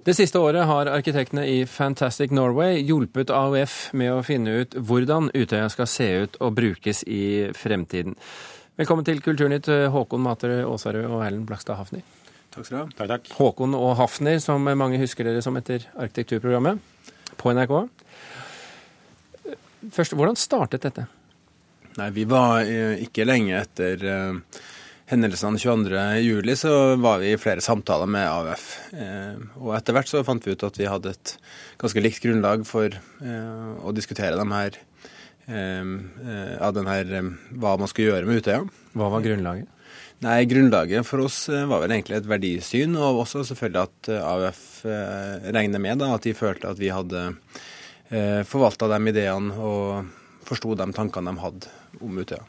Det siste året har arkitektene i Fantastic Norway hjulpet AUF med å finne ut hvordan Utøya skal se ut og brukes i fremtiden. Velkommen til Kulturnytt, Håkon Materød Aasarød og Erlend Blakstad Hafner. Takk skal du ha. Takk, takk. Håkon og Hafner, som mange husker dere som etter arkitekturprogrammet på NRK. Først, hvordan startet dette? Nei, Vi var eh, ikke lenge etter uh, hendelsene 22.07, så var vi i flere samtaler med AUF. Uh, og etter hvert så fant vi ut at vi hadde et ganske likt grunnlag for uh, å diskutere dem her ja, den her, hva man skulle gjøre med Utøya. Hva var grunnlaget? Nei, Grunnlaget for oss var vel egentlig et verdisyn, og også selvfølgelig at AUF regner med da, at de følte at vi hadde forvalta de ideene og forsto de tankene de hadde om Utøya.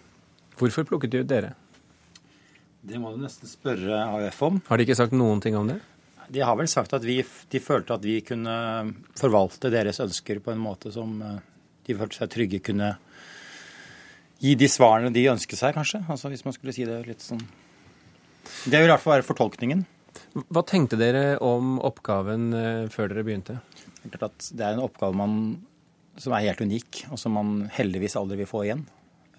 Hvorfor plukket de ut dere? Det må du nesten spørre AUF om. Har de ikke sagt noen ting om det? De har vel sagt at vi, de følte at vi kunne forvalte deres ønsker på en måte som eh, de følte seg trygge kunne gi de svarene de ønsket seg, kanskje. Altså Hvis man skulle si det litt sånn Det vil i hvert fall være fortolkningen. Hva tenkte dere om oppgaven eh, før dere begynte? Det er en oppgave man, som er helt unik, og som man heldigvis aldri vil få igjen.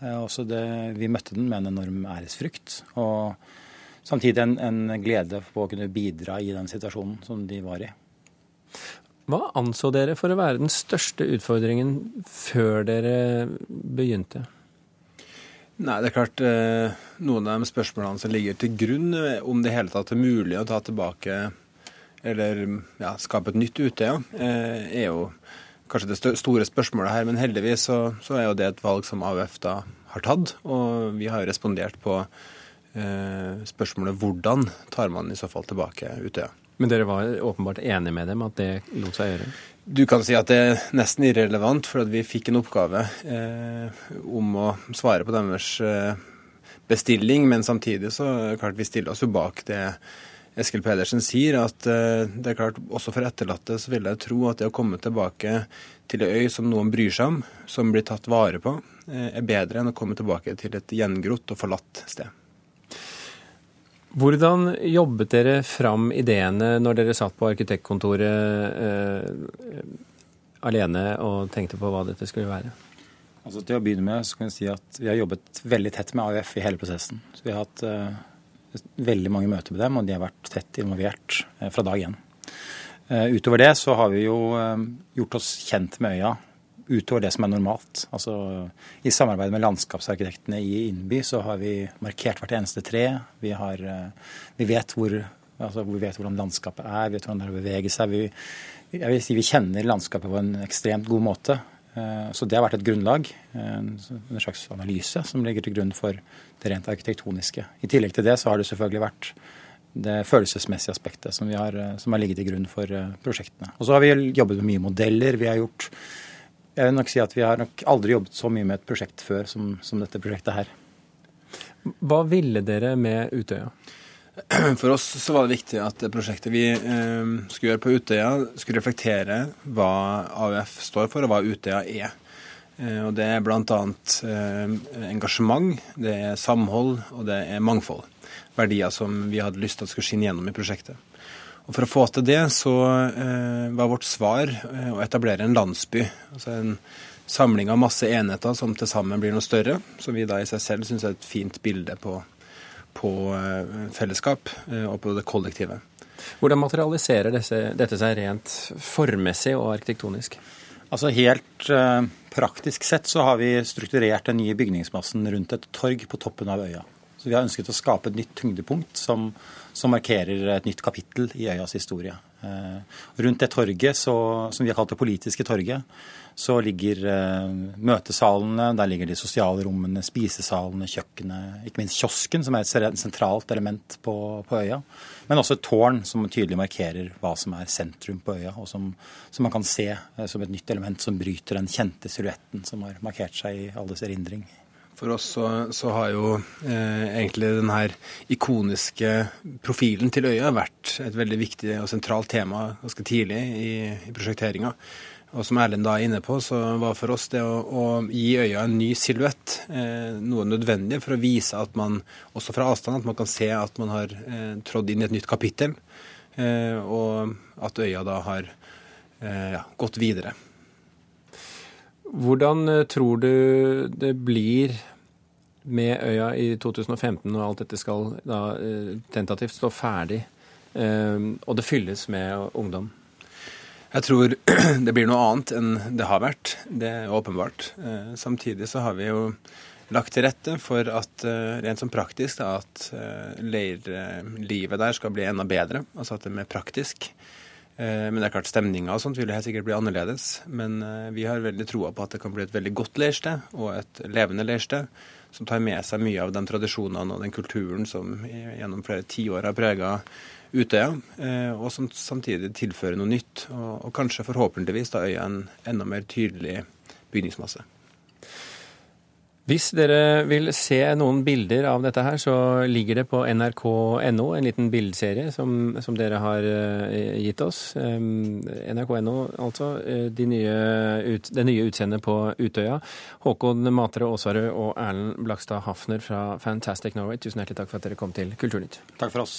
Eh, også det, vi møtte den med en enorm æresfrykt. Og samtidig en, en glede på å kunne bidra i den situasjonen som de var i. Hva anså dere for å være den største utfordringen før dere begynte? Nei, det er klart eh, Noen av de spørsmålene som ligger til grunn, eh, om det hele tatt er mulig å ta tilbake eller ja, skape et nytt Utøya, er jo kanskje det store spørsmålet her. Men heldigvis så, så, er jo det et valg som AUF da har tatt. Og vi har jo respondert på eh, spørsmålet hvordan tar man i så fall tilbake Utøya. Men dere var åpenbart enige med dem at det lot seg gjøre? Du kan si at det er nesten irrelevant, for at vi fikk en oppgave eh, om å svare på deres eh, bestilling. Men samtidig så klart vi stiller oss jo bak det Eskil Pedersen sier, at uh, det er klart også for etterlatte så vil jeg tro at det å komme tilbake til ei øy som noen bryr seg om, som blir tatt vare på, uh, er bedre enn å komme tilbake til et gjengrodd og forlatt sted. Hvordan jobbet dere fram ideene når dere satt på arkitektkontoret eh, alene og tenkte på hva dette skulle være? Altså Til å begynne med så kan jeg si at vi har jobbet veldig tett med AUF i hele prosessen. Så vi har hatt veldig mange møter med dem, og de har vært tett involvert eh, fra dag én. Eh, utover det så har vi jo eh, gjort oss kjent med øya utover det som er normalt. Altså, I samarbeid med landskapsarkitektene i Innby så har vi markert hvert eneste tre. Vi, har, vi, vet, hvor, altså, vi vet hvordan landskapet er, vi vet hvordan det beveger seg. Vi, jeg vil si vi kjenner landskapet på en ekstremt god måte. Så det har vært et grunnlag, en slags analyse, som ligger til grunn for det rent arkitektoniske. I tillegg til det så har det selvfølgelig vært det følelsesmessige aspektet som, har, som har ligget til grunn for eh, prosjektene. Og så har vi jobbet med mye modeller. Vi har gjort Jeg vil nok si at vi har nok aldri jobbet så mye med et prosjekt før som, som dette prosjektet her. Hva ville dere med Utøya? For oss så var det viktig at prosjektet vi eh, skulle gjøre på Utøya, skulle reflektere hva AUF står for, og hva Utøya er. Eh, og Det er bl.a. Eh, engasjement, det er samhold og det er mangfold. Verdier som vi hadde lyst til at skulle skinne gjennom i prosjektet. Og For å få til det så var vårt svar å etablere en landsby. altså en samling av masse enheter som til sammen blir noe større. Som vi da i seg selv syns er et fint bilde på, på fellesskap og på det kollektive. Hvordan materialiserer disse, dette seg rent formmessig og arkitektonisk? Altså Helt uh, praktisk sett så har vi strukturert den nye bygningsmassen rundt et torg på toppen av øya. Så Vi har ønsket å skape et nytt tyngdepunkt som, som markerer et nytt kapittel i øyas historie. Uh, rundt det torget, så, som vi har kalt det politiske torget, så ligger uh, møtesalene, der ligger de sosiale rommene, spisesalene, kjøkkenet, ikke minst kiosken, som er et sentralt element på, på øya. Men også et tårn som tydelig markerer hva som er sentrum på øya, og som, som man kan se uh, som et nytt element som bryter den kjente silhuetten som har markert seg i alles erindring. For oss så, så har jo eh, egentlig den her ikoniske profilen til øya vært et veldig viktig og sentralt tema ganske tidlig i, i prosjekteringa. Og som Erlend da er inne på, så var for oss det å, å gi øya en ny silhuett eh, noe nødvendig for å vise at man også fra avstand at man kan se at man har eh, trådd inn i et nytt kapittel. og at øya da har ja, gått videre. Hvordan tror du det blir med øya i 2015 når alt dette skal da tentativt stå ferdig, og det fylles med ungdom? Jeg tror det blir noe annet enn det har vært. Det er åpenbart. Samtidig så har vi jo lagt til rette for at eh, rent som praktisk at eh, leirlivet der skal bli enda bedre. Altså at det er mer praktisk. Eh, men det er klart stemninga og sånt vil helt sikkert bli annerledes. Men vi har veldig troa på at det kan bli et veldig godt leirsted, og et levende leirsted. Som tar med seg mye av de tradisjonene og den kulturen som gjennom flere tiår har prega Utøya, og som samtidig tilfører noe nytt. Og kanskje forhåpentligvis da øya en enda mer tydelig bygningsmasse. Hvis dere vil se noen bilder av dette her, så ligger det på nrk.no, en liten bildeserie som, som dere har uh, gitt oss. Nrk.no, altså. Eh, de nye ut, det nye utseendet på Utøya. Håkon Matre Aasarød og Erlend Blakstad Hafner fra Fantastic Norway, tusen hjertelig takk for at dere kom til Kulturnytt. Takk for oss.